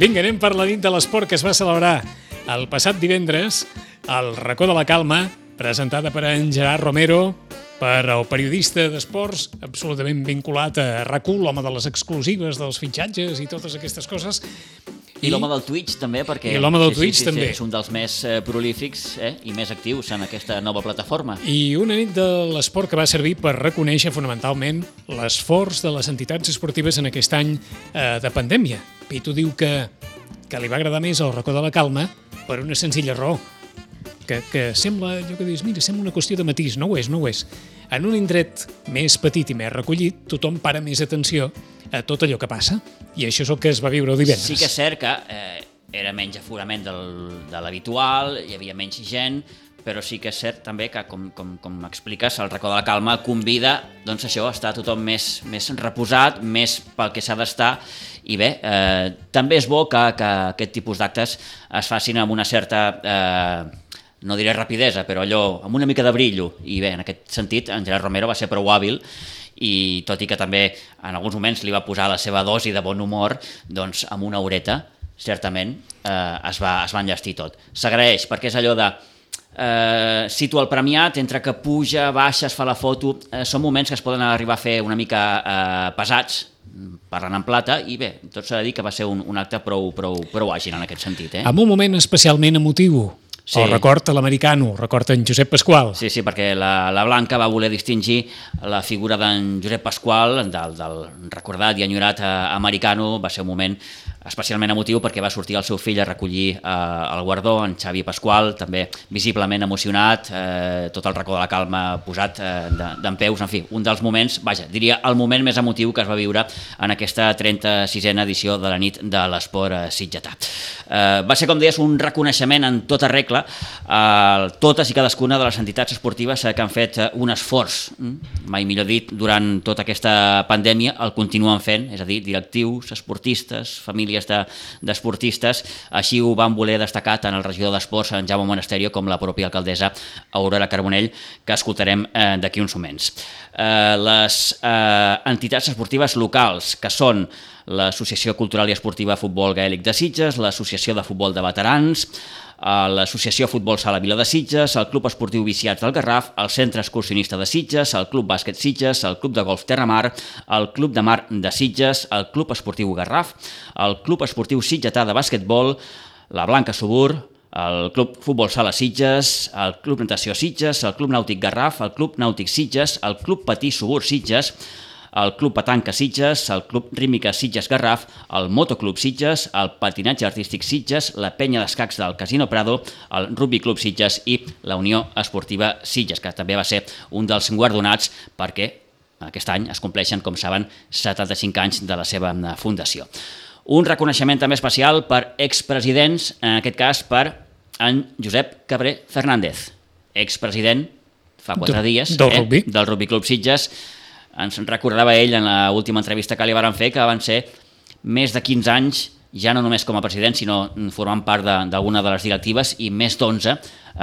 Vinga, anem per la nit de l'esport que es va celebrar el passat divendres al racó de la Calma, presentada per en Gerard Romero, per el periodista d'esports absolutament vinculat a RAC1, l'home de les exclusives, dels fitxatges i totes aquestes coses. I, I l'home del Twitch també, perquè I l'home del Twitch sí, també. és un dels més eh, prolífics eh, i més actius en aquesta nova plataforma. I una nit de l'esport que va servir per reconèixer fonamentalment l'esforç de les entitats esportives en aquest any eh, de pandèmia. Pitu diu que, que li va agradar més el racó de la calma per una senzilla raó, que, que sembla, allò que dius, mira, sembla una qüestió de matís, no ho és, no ho és. En un indret més petit i més recollit, tothom para més atenció a tot allò que passa, i això és el que es va viure el divendres. Sí que és cert que eh, era menys aforament del, de l'habitual, hi havia menys gent, però sí que és cert també que, com, com, com expliques, el racó de la calma convida doncs això, a estar tothom més, més reposat, més pel que s'ha d'estar, i bé, eh, també és bo que, que aquest tipus d'actes es facin amb una certa... Eh, no diré rapidesa, però allò amb una mica de brillo. I bé, en aquest sentit, en Gerard Romero va ser prou hàbil i tot i que també en alguns moments li va posar la seva dosi de bon humor, doncs amb una horeta, certament, eh, es, va, es va enllestir tot. S'agraeix, perquè és allò de eh, situa el premiat, entre que puja, baixa, es fa la foto, eh, són moments que es poden arribar a fer una mica eh, pesats, parlant en plata, i bé, tot s'ha de dir que va ser un, un acte prou, prou, prou àgil en aquest sentit. Eh? En un moment especialment emotiu, Sí. El record a l'americano, record en Josep Pasqual. Sí, sí, perquè la, la Blanca va voler distingir la figura d'en Josep Pasqual, del, del recordat i enyorat eh, americano, va ser un moment especialment emotiu perquè va sortir el seu fill a recollir eh, el guardó, en Xavi Pasqual, també visiblement emocionat, eh, tot el racó de la calma posat eh, d'en peus, en fi, un dels moments, vaja, diria el moment més emotiu que es va viure en aquesta 36a edició de la nit de l'esport eh, sitgetà. Eh, va ser, com deies, un reconeixement en tota regla a totes i cadascuna de les entitats esportives que han fet eh, un esforç, mm, mai millor dit, durant tota aquesta pandèmia, el continuen fent, és a dir, directius, esportistes, famílies d'esportistes, de, així ho van voler destacar tant el regidor d'Esports, en Jaume Monasterio, com la pròpia alcaldessa Aurora Carbonell, que escoltarem eh, d'aquí uns moments. Eh, les eh, entitats esportives locals, que són l'Associació Cultural i Esportiva Futbol Gaèlic de Sitges, l'Associació de Futbol de Veterans, l'Associació Futbol Sala Vila de Sitges, el Club Esportiu Viciats del Garraf, el Centre Excursionista de Sitges, el Club Bàsquet Sitges, el Club de Golf Terramar, el Club de Mar de Sitges, el Club Esportiu Garraf, el Club Esportiu Sitgetà de Bàsquetbol, la Blanca Subur, el Club Futbol Sala Sitges, el Club Natació Sitges, el Club Nàutic Garraf, el Club Nàutic Sitges, el Club Patí Subur Sitges, el Club Patanca Sitges, el Club Rímica Sitges Garraf, el Motoclub Sitges, el Patinatge Artístic Sitges, la Penya d'Escacs del Casino Prado, el Rugby Club Sitges i la Unió Esportiva Sitges, que també va ser un dels guardonats perquè aquest any es compleixen, com saben, 75 anys de la seva fundació. Un reconeixement també especial per expresidents, en aquest cas per en Josep Cabré Fernández, expresident fa quatre dies del, eh, rugby. del Rugby Club Sitges, ens recordava ell en l'última entrevista que li van fer que van ser més de 15 anys ja no només com a president, sinó formant part d'alguna de, de les directives i més d'11 eh,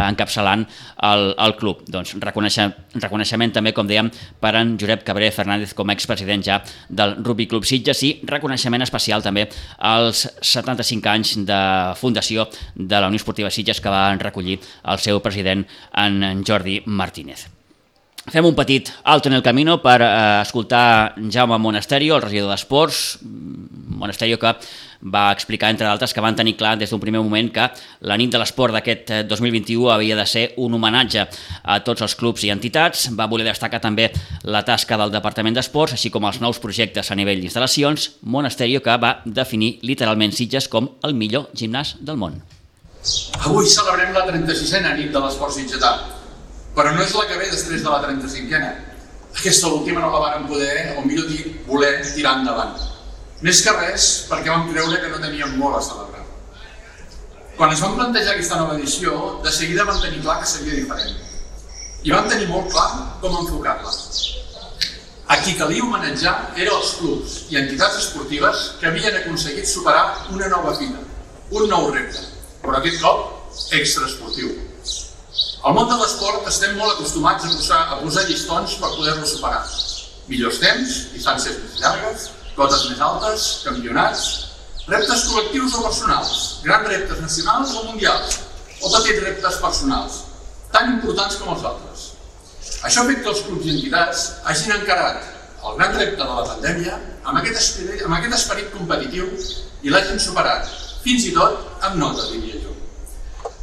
encapçalant el, el club. Doncs reconeixement, reconeixement també, com dèiem, per en Josep Cabré Fernández com a expresident ja del Rugby Club Sitges i reconeixement especial també als 75 anys de fundació de la Unió Esportiva Sitges que van recollir el seu president en Jordi Martínez. Fem un petit alto en el camino per eh, escoltar Jaume Monasterio, el regidor d'Esports, Monasterio que va explicar, entre d'altres, que van tenir clar des d'un primer moment que la nit de l'esport d'aquest 2021 havia de ser un homenatge a tots els clubs i entitats. Va voler destacar també la tasca del Departament d'Esports, així com els nous projectes a nivell d'instal·lacions. Monasterio que va definir literalment Sitges com el millor gimnàs del món. Avui celebrem la 36a nit de l'esport sitgetà, però no és la que ve després de la 35a. Aquesta última no la vàrem poder, o millor dir, voler tirar endavant. Més que res perquè vam creure que no teníem molt a celebrar. Quan es van plantejar aquesta nova edició, de seguida van tenir clar que seria diferent. I van tenir molt clar com enfocar-la. A qui calia homenatjar eren els clubs i entitats esportives que havien aconseguit superar una nova fita, un nou repte, però aquest cop extraesportiu. Al món de l'esport estem molt acostumats a posar, a posar llistons per poder-lo superar. Millors temps, distàncies més llargues, cotes més altes, campionats... Reptes col·lectius o personals, grans reptes nacionals o mundials, o petits reptes personals, tan importants com els altres. Això ha fet que els clubs i entitats hagin encarat el gran repte de la pandèmia amb aquest esperit, amb aquest esperit competitiu i l'hagin superat, fins i tot amb nota, diria jo.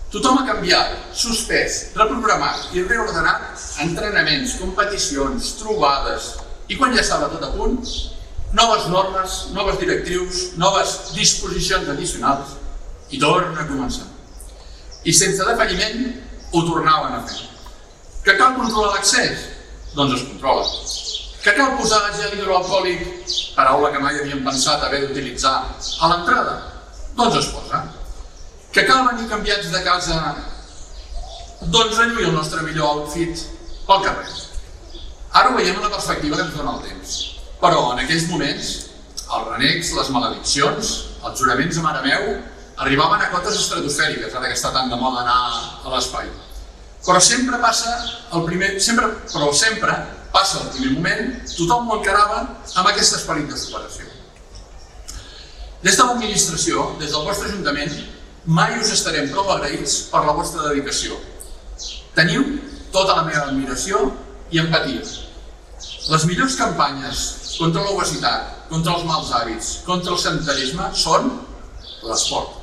Tothom ha canviat, suspès, reprogramat i reordenat entrenaments, competicions, trobades i quan ja estava tot a punt, noves normes, noves directrius, noves disposicions addicionals i torna a començar. I sense defalliment ho tornaven a fer. Que cal controlar l'accés? Doncs es controla. Que cal posar gel hidroalcohòlic, paraula que mai havíem pensat haver d'utilitzar, a l'entrada? Doncs es posa. Que cal venir canviats de casa? Doncs relluir el nostre millor outfit pel carrer. Ara ho veiem en la perspectiva que ens dona el temps. Però en aquells moments, els renecs, les malediccions, els juraments a mare meu, arribaven a cotes estratosfèriques, ara que està tan de moda anar a l'espai. Però sempre passa el primer, sempre, però sempre passa el primer moment, tothom ho encarava amb aquest esperit de superació. Des de l'administració, des del vostre ajuntament, mai us estarem prou agraïts per la vostra dedicació. Teniu tota la meva admiració i empatia. Les millors campanyes contra l'obesitat, contra els mals hàbits, contra el sedentarisme són l'esport.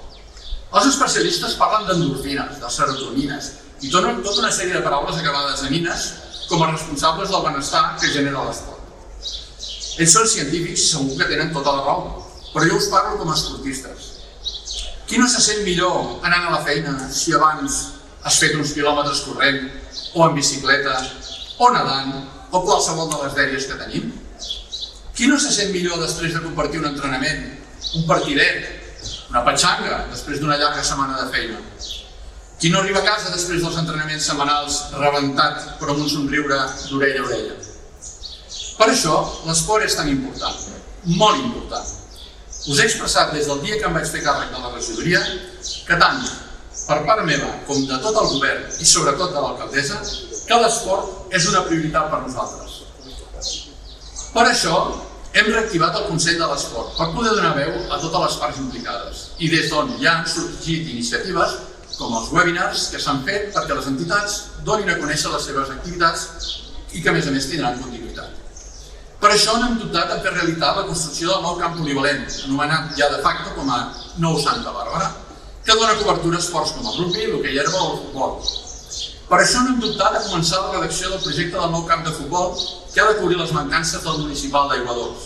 Els especialistes parlen d'endorfines, de serotonines i donen tota una sèrie de paraules acabades en ines com a responsables del benestar que genera l'esport. Ells són científics i segur que tenen tota la raó, però jo us parlo com a esportistes. Qui no se sent millor anant a la feina si abans has fet uns quilòmetres corrent o en bicicleta o nedant o qualsevol de les dèries que tenim? Qui no se sent millor després de compartir un entrenament, un partidet, una petxanga després d'una llarga setmana de feina? Qui no arriba a casa després dels entrenaments setmanals rebentat però amb un somriure d'orella a orella? Per això l'esport és tan important, molt important. Us he expressat des del dia que em vaig fer càrrec de la regidoria que tant per part meva com de tot el govern i sobretot de l'alcaldessa que l'esport és una prioritat per nosaltres. Per això hem reactivat el Consell de l'Esport per poder donar veu a totes les parts implicades i des d'on ja han sorgit iniciatives com els webinars que s'han fet perquè les entitats donin a conèixer les seves activitats i que a més a més tindran continuïtat. Per això no dubtat en fer realitat la construcció del nou camp polivalent, anomenat ja de facto com a Nou Santa Bàrbara, que dona cobertura a esports com el rugby, l'hoquei herba o el futbol. Per això no dubtat a començar la redacció del projecte del nou camp de futbol que ha de cobrir les mancances del municipal d'Aiguadors.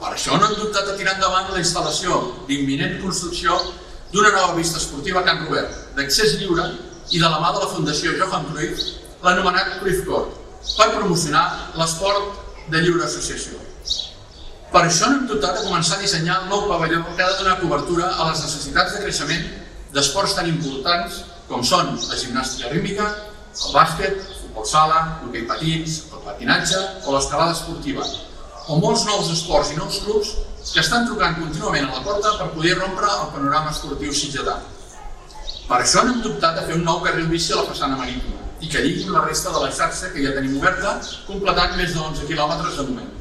Per això no hem dubtat a tirar endavant la instal·lació d'imminent construcció d'una nova vista esportiva a Can Robert, d'accés lliure i de la mà de la Fundació Johan Cruyff, l'anomenat Cruyff Court, per promocionar l'esport de lliure associació. Per això no hem dubtat a començar a dissenyar el nou pavelló que ha de donar cobertura a les necessitats de creixement d'esports tan importants com són la gimnàstica rítmica, el bàsquet, el futbol sala, l'hoquei patins, el patinatge o l'escalada esportiva, o molts nous esports i nous clubs que estan trucant contínuament a la porta per poder rompre el panorama esportiu sitgetà. Per això no hem dubtat a fer un nou carril bici a la façana marítima i que lligui la resta de la xarxa que ja tenim oberta, completant més de 11 quilòmetres de moment.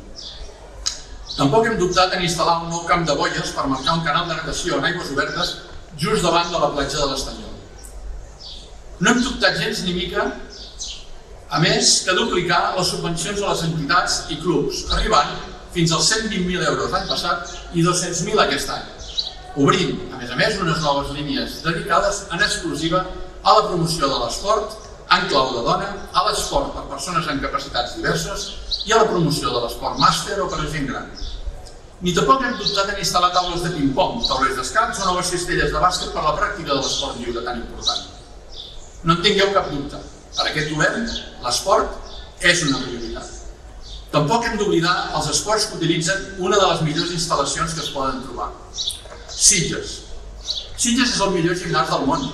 Tampoc hem dubtat en instal·lar un nou camp de boies per marcar un canal de natació en aigües obertes just davant de la platja de l'Estanyol. No hem dubtat gens ni mica, a més, que duplicar les subvencions a les entitats i clubs, arribant fins als 120.000 euros l'any passat i 200.000 aquest any, obrint, a més a més, unes noves línies dedicades en exclusiva a la promoció de l'esport en clau de dona, a l'esport per persones amb capacitats diverses i a la promoció de l'esport màster o per a gent gran. Ni tampoc hem dubtat en instal·lar taules de ping-pong, taulers d'escats o noves cistelles de bàsquet per la pràctica de l'esport lliure tan important. No en tingueu cap dubte. Per aquest govern, l'esport és una prioritat. Tampoc hem d'oblidar els esports que utilitzen una de les millors instal·lacions que es poden trobar. Sitges. Sitges és el millor gimnàs del món.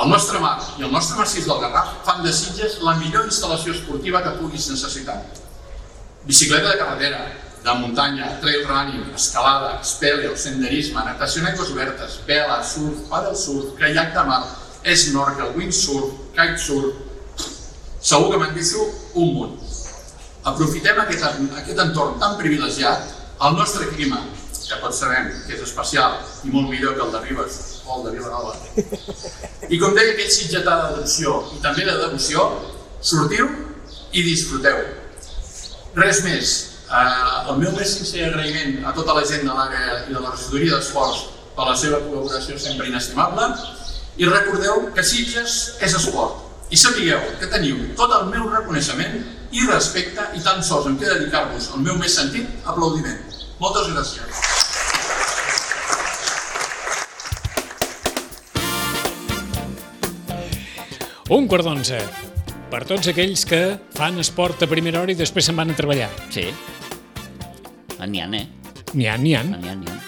El nostre mar i el nostre massís del Garraf fan de Sitges la millor instal·lació esportiva que puguis necessitar. Bicicleta de carretera, de muntanya, trail running, escalada, espeleo, senderisme, natació en aigües obertes, vela, surf, paddle surf, kayak de mar, snorkel, windsurf, kitesurf... Segur que me'n deixo un munt. Aprofitem aquest, aquest entorn tan privilegiat, el nostre clima, que tots sabem que és especial i molt millor que el de Ribes el de Vilanova. I com deia aquest sitgetà d'adopció i també de devoció, sortiu i disfruteu. Res més, eh, el meu més sincer agraïment a tota la gent de l'àrea i de la regidoria d'esports per la seva col·laboració sempre inestimable i recordeu que Sitges és esport i sapigueu que teniu tot el meu reconeixement i respecte i tan sols em queda dedicar-vos el meu més sentit aplaudiment. Moltes gràcies. Un quart d'onze. Per tots aquells que fan esport a primera hora i després se'n van a treballar. Sí. N'hi ha, eh? N'hi ha, n'hi ha. N'hi ha, n'hi ha.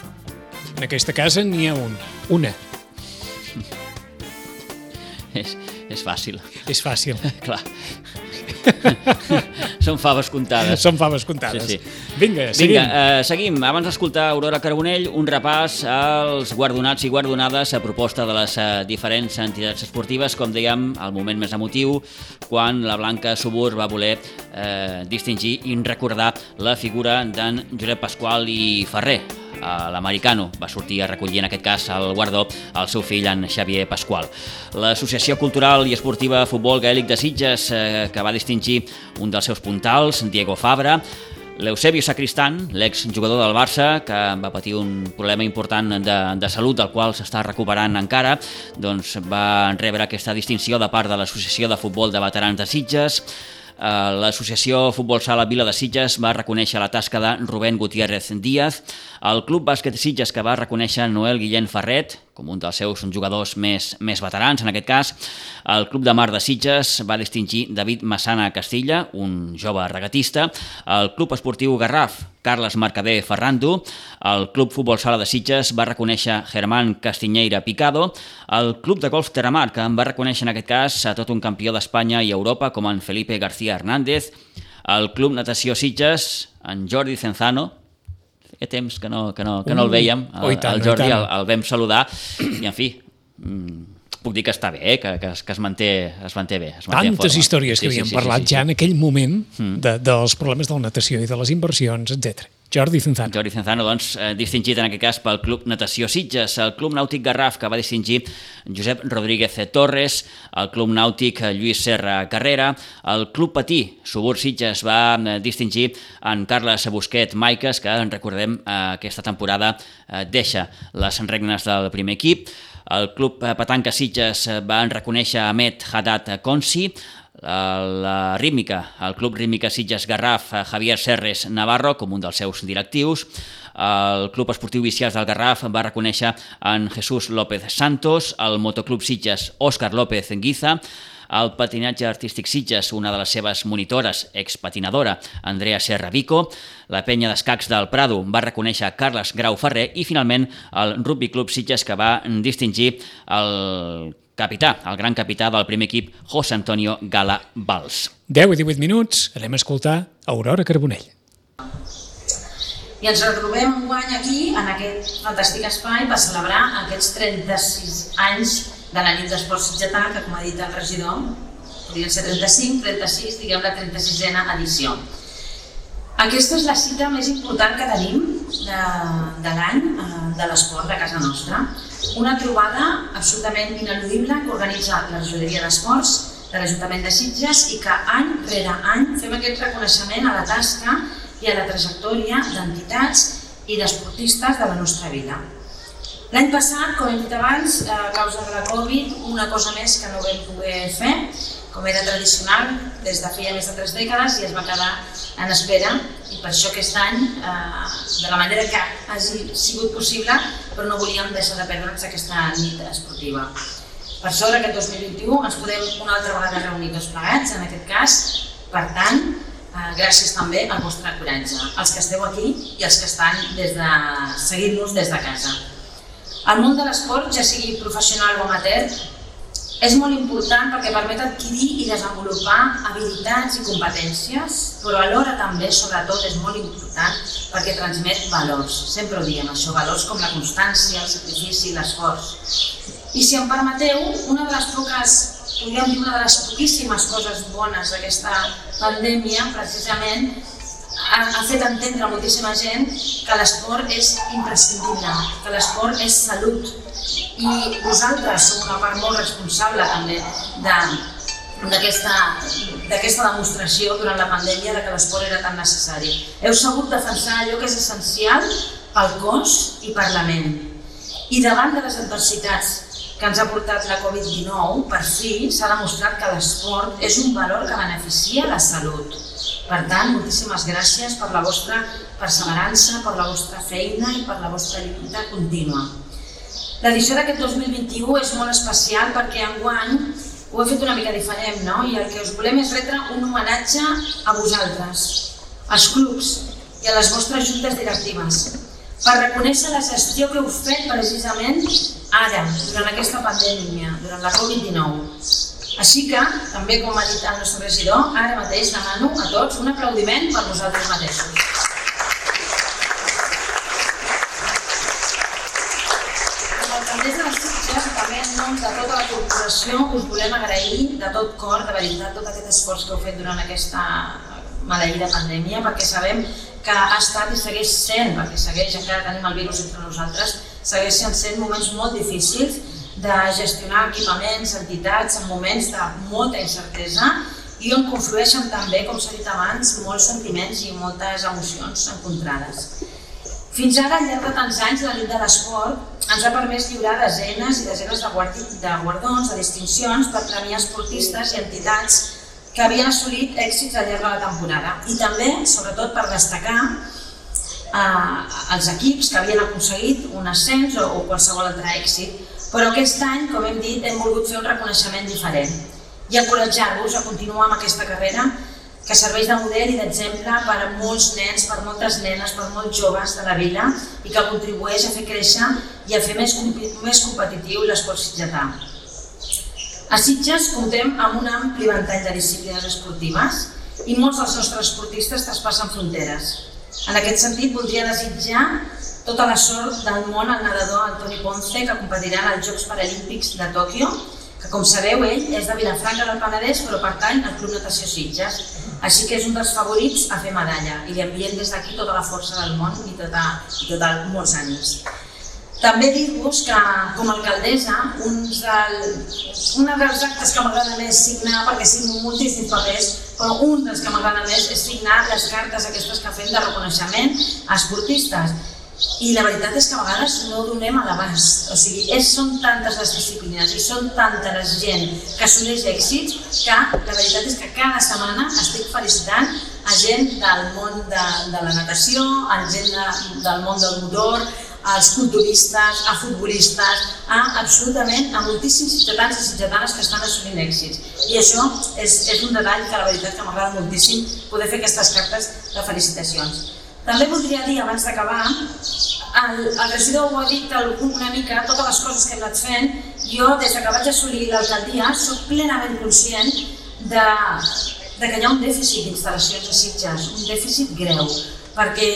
En aquesta casa n'hi ha un. Una. És, és fàcil, És fàcil. clar. Són faves comptades. Són faves comptades. Sí, sí. Vinga, seguim. Vinga, eh, seguim. Abans d'escoltar Aurora Carbonell, un repàs als guardonats i guardonades a proposta de les eh, diferents entitats esportives, com dèiem, al moment més emotiu, quan la Blanca Subur va voler eh, distingir i recordar la figura d'en Josep Pasqual i Ferrer, l'americano. Va sortir a recollir en aquest cas el guardó al seu fill, en Xavier Pasqual. L'Associació Cultural i Esportiva Futbol Gaèlic de Sitges, eh, que va distingir un dels seus puntals, Diego Fabra, L'Eusebio Sacristan, l'exjugador del Barça, que va patir un problema important de, de salut, del qual s'està recuperant encara, doncs va rebre aquesta distinció de part de l'Associació de Futbol de Veterans de Sitges. Eh, L'Associació Futbol Sala Vila de Sitges va reconèixer la tasca de Rubén Gutiérrez Díaz, el Club Bàsquet Sitges que va reconèixer Noel Guillén Ferret, com un dels seus jugadors més, més veterans, en aquest cas. El Club de Mar de Sitges va distingir David Massana Castilla, un jove regatista. El Club Esportiu Garraf, Carles Mercader Ferrando. El Club Futbol Sala de Sitges va reconèixer Germán Castiñeira Picado. El Club de Golf Terramar, que en va reconèixer en aquest cas a tot un campió d'Espanya i Europa, com en Felipe García Hernández. El Club Natació Sitges, en Jordi Cenzano, feia temps que no, que no, que no el veiem, oh, el, tant, el oh, Jordi el, el vam saludar i en fi mm, puc dir que està bé, eh? que, que, es- que es, manté, es manté bé. Es manté Tantes històries que havíem parlat ja en aquell moment Mm. de, dels problemes de la natació i de les inversions, etc. Jordi Cenzano. Jordi Cenzano, doncs, eh, distingit en aquest cas pel Club Natació Sitges, el Club Nàutic Garraf, que va distingir Josep Rodríguez Torres, el Club Nàutic Lluís Serra Carrera, el Club Patí, Subur Sitges, va eh, distingir en Carles Busquet Maiques, que, en recordem, eh, aquesta temporada deixa les regnes del primer equip, el Club Petanca Sitges va reconèixer Ahmed Haddad Consi, la rítmica, el Club Rítmica Sitges Garraf, Javier Serres Navarro, com un dels seus directius. El Club Esportiu Viciàs del Garraf va reconèixer en Jesús López Santos, el Motoclub Sitges Òscar López Guiza, el patinatge artístic Sitges, una de les seves monitores, expatinadora, Andrea Serra Vico, la penya d'escacs del Prado va reconèixer Carles Grau Ferrer i finalment el Rugby Club Sitges que va distingir el capità, el gran capità del primer equip, José Antonio Gala Valls. 10 i 18 minuts, anem a escoltar Aurora Carbonell. I ens retrobem un guany aquí, en aquest fantàstic espai, per celebrar aquests 36 anys de la nit d'esport sitgetà, que com ha dit el regidor, podrien ser 35, 36, diguem la 36a edició. Aquesta és la cita més important que tenim de, de l'any eh, de l'esport de casa nostra. Una trobada absolutament ineludible que organitza la regidoria d'esports de l'Ajuntament de Sitges i que any rere any fem aquest reconeixement a la tasca i a la trajectòria d'entitats i d'esportistes de la nostra vida. L'any passat, com hem dit abans, a causa de la Covid, una cosa més que no vam poder fer, com era tradicional des de feia més de tres dècades i es va quedar en espera i per això aquest any, eh, de la manera que hagi sigut possible, però no volíem deixar de perdre'ns aquesta nit esportiva. Per sort, aquest 2021 ens podem una altra vegada reunir tots plegats, en aquest cas, per tant, eh, gràcies també al vostre coratge, els que esteu aquí i els que estan des de seguint-nos des de casa. El món de l'esport, ja sigui professional o amateur, és molt important perquè permet adquirir i desenvolupar habilitats i competències, però alhora també, sobretot, és molt important perquè transmet valors. Sempre ho diem, això, valors com la constància, el sacrifici, l'esforç. I si em permeteu, una de les poques, podríem dir una de les poquíssimes coses bones d'aquesta pandèmia, precisament, ha, ha fet entendre a moltíssima gent que l'esport és imprescindible, que l'esport és salut. I vosaltres sou una part molt responsable també de, d'aquesta demostració durant la pandèmia de que l'esport era tan necessari. Heu sabut defensar allò que és essencial pel cos i per la ment. I davant de les adversitats que ens ha portat la Covid-19, per fi s'ha demostrat que l'esport és un valor que beneficia la salut. Per tant, moltíssimes gràcies per la vostra perseverança, per la vostra feina i per la vostra lluita contínua. L'edició d'aquest 2021 és molt especial perquè enguany ho he fet una mica diferent, no? I el que us volem és retre un homenatge a vosaltres, als clubs i a les vostres juntes directives, per reconèixer la gestió que heu fet precisament ara, durant aquesta pandèmia, durant la Covid-19. Així que, també com ha dit el nostre regidor, ara mateix demano a tots un aplaudiment per vosaltres mateixos. De tota la corporació, us volem agrair de tot cor, de veritat, tot aquest esforç que heu fet durant aquesta maleïda pandèmia, perquè sabem que ha estat i segueix sent, perquè segueix, encara tenim el virus entre nosaltres, segueixen sent moments molt difícils de gestionar equipaments, entitats, en moments de molta incertesa i on conflueixen també, com s'ha dit abans, molts sentiments i moltes emocions encontrades. Fins ara, al llarg de tants anys, la lluita de l'esport ens ha permès lliurar desenes i desenes de, de guardons, de distincions per premiar esportistes i entitats que havien assolit èxits al llarg de la temporada i també, sobretot, per destacar eh, els equips que havien aconseguit un ascens o, o qualsevol altre èxit però aquest any, com hem dit, hem volgut fer un reconeixement diferent i encoratjar-vos a continuar amb aquesta carrera que serveix de model i d'exemple per a molts nens, per moltes nenes, per molts joves de la vila i que contribueix a fer créixer i a fer més, més competitiu l'esport sitgetà. A Sitges comptem amb un ampli ventall de disciplines esportives i molts dels nostres esportistes traspassen fronteres. En aquest sentit, voldria desitjar tota la sort del món al nedador Antoni Ponce, que competirà als Jocs Paralímpics de Tòquio, que com sabeu ell és de Vilafranca del Penedès però pertany al Club Natació Sitges, així que és un dels favorits a fer medalla i li enviem des d'aquí tota la força del món i tota, i tota molts ànims. També dir-vos que, com a alcaldessa, un, del, un dels actes que m'agrada més signar, perquè signo moltíssims papers, però un dels que m'agrada més és signar les cartes aquestes que fem de reconeixement a esportistes. I la veritat és que a vegades no donem a l'abast. O sigui, és, són tantes les disciplines i són tanta la gent que assoleix èxits que la veritat és que cada setmana estic felicitant a gent del món de, de la natació, a gent de, del món del motor, als culturistes, a futbolistes, a absolutament a moltíssims ciutadans i ciutadanes que estan assolint èxits. I això és, és un detall que la veritat que m'agrada moltíssim poder fer aquestes cartes de felicitacions. També voldria dir, abans d'acabar, el, el regidor ho ha dit una mica, totes les coses que hem anat fent, jo, des que vaig assolir l'alcaldia, sóc plenament conscient de, de que hi ha un dèficit d'instal·lacions a Sitges, un dèficit greu, perquè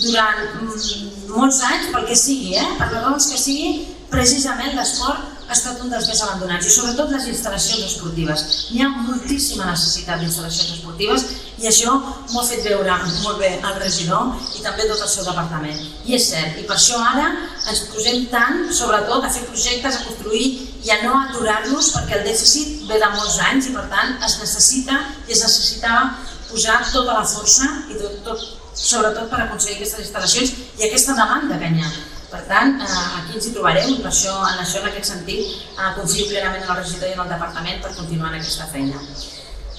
durant mm, molts anys, pel que sigui, eh, per les raons que sigui, precisament l'esport ha estat un dels més abandonats i sobretot les instal·lacions esportives. Hi ha moltíssima necessitat d'instal·lacions esportives i això m'ho ha fet veure molt bé el regidor i també tot el seu departament. I és cert, i per això ara ens posem tant, sobretot, a fer projectes, a construir i a no aturar-los perquè el dèficit ve de molts anys i per tant es necessita i es necessitava posar tota la força i tot, tot, sobretot per aconseguir aquestes instal·lacions i aquesta demanda que hi ha. Per tant, eh, aquí ens hi trobarem, per això, en això, en aquest sentit, eh, confio plenament en el regidor i en el departament per continuar en aquesta feina.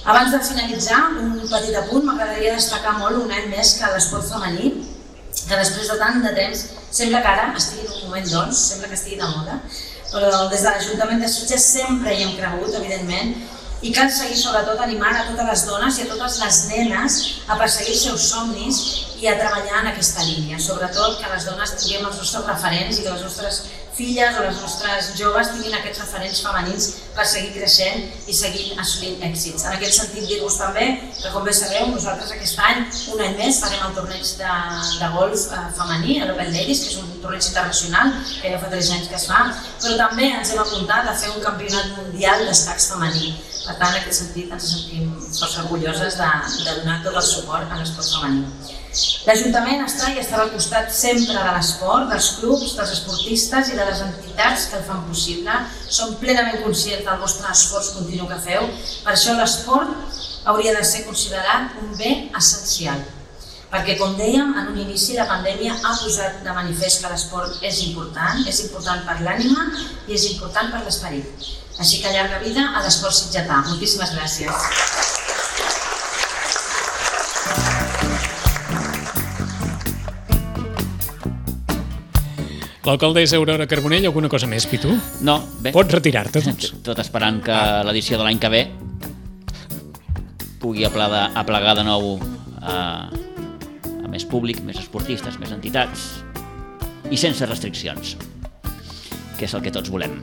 Abans de finalitzar, un petit apunt, m'agradaria destacar molt un any més que l'esport femení, que després de tant de temps sembla que ara estigui en un moment doncs, sembla que estigui de moda, però des de l'Ajuntament de Sitges sempre hi hem cregut, evidentment, i cal seguir sobretot animant a totes les dones i a totes les nenes a perseguir els seus somnis i a treballar en aquesta línia. Sobretot que les dones tinguem els nostres referents i que les nostres filles o les nostres joves tinguin aquests referents femenins per seguir creixent i seguir assolint èxits. En aquest sentit, dir-vos també que, com bé sabeu, nosaltres aquest any, un any més, farem el torneig de, de golf eh, femení, l'Open Ladies, que és un torneig internacional, que ja fa 3 anys que es fa, però també ens hem apuntat a fer un campionat mundial d'escacs femení. Per tant, en aquest sentit, ens sentim força orgulloses de, de donar tot el suport a l'esport femení. L'Ajuntament està i estarà al costat sempre de l'esport, dels clubs, dels esportistes i de les entitats que el fan possible. Som plenament conscients del vostre esforç continu que feu. Per això l'esport hauria de ser considerat un bé essencial. Perquè, com dèiem, en un inici la pandèmia ha posat de manifest que l'esport és important, és important per l'ànima i és important per l'esperit. Així que llarga vida a l'esport sitgetà. Moltíssimes gràcies. L'alcaldessa Aurora Carbonell, alguna cosa més, Pitu? No, bé. Pots retirar-te, doncs. Tot esperant que l'edició de l'any que ve pugui aplegar, aplegar de nou a, a més públic, més esportistes, més entitats i sense restriccions, que és el que tots volem.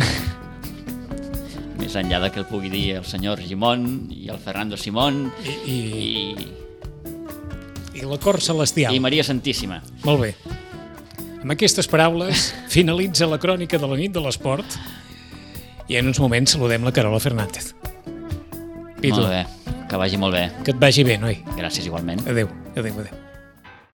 més enllà de que el pugui dir el senyor Gimón i el Fernando Simón I, i, i, i la cor celestial. i Maria Santíssima. Molt bé. Amb aquestes paraules finalitza la crònica de la nit de l'esport i en uns moments saludem la Carola Fernández. Pitu, Molt bé, que vagi molt bé. que et vagi bé, noi. Gràcies igualment. Adéu, adéu, adéu.